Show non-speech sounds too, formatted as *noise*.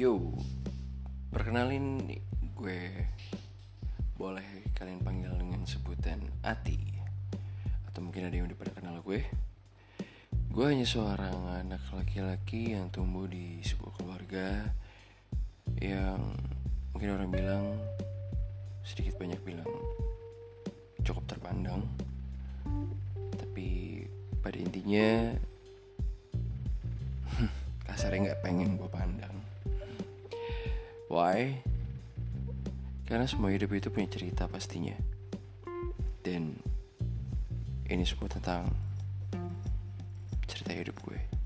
Yo, perkenalin gue. Boleh kalian panggil dengan sebutan Ati. Atau mungkin ada yang udah pada kenal gue. Gue hanya seorang anak laki-laki yang tumbuh di sebuah keluarga Yang mungkin orang bilang sedikit banyak bilang cukup terpandang. Tapi pada intinya *laughs* kasarnya nggak pengen gue pandang why? Karena semua hidup itu punya cerita pastinya. Dan ini semua tentang cerita hidup gue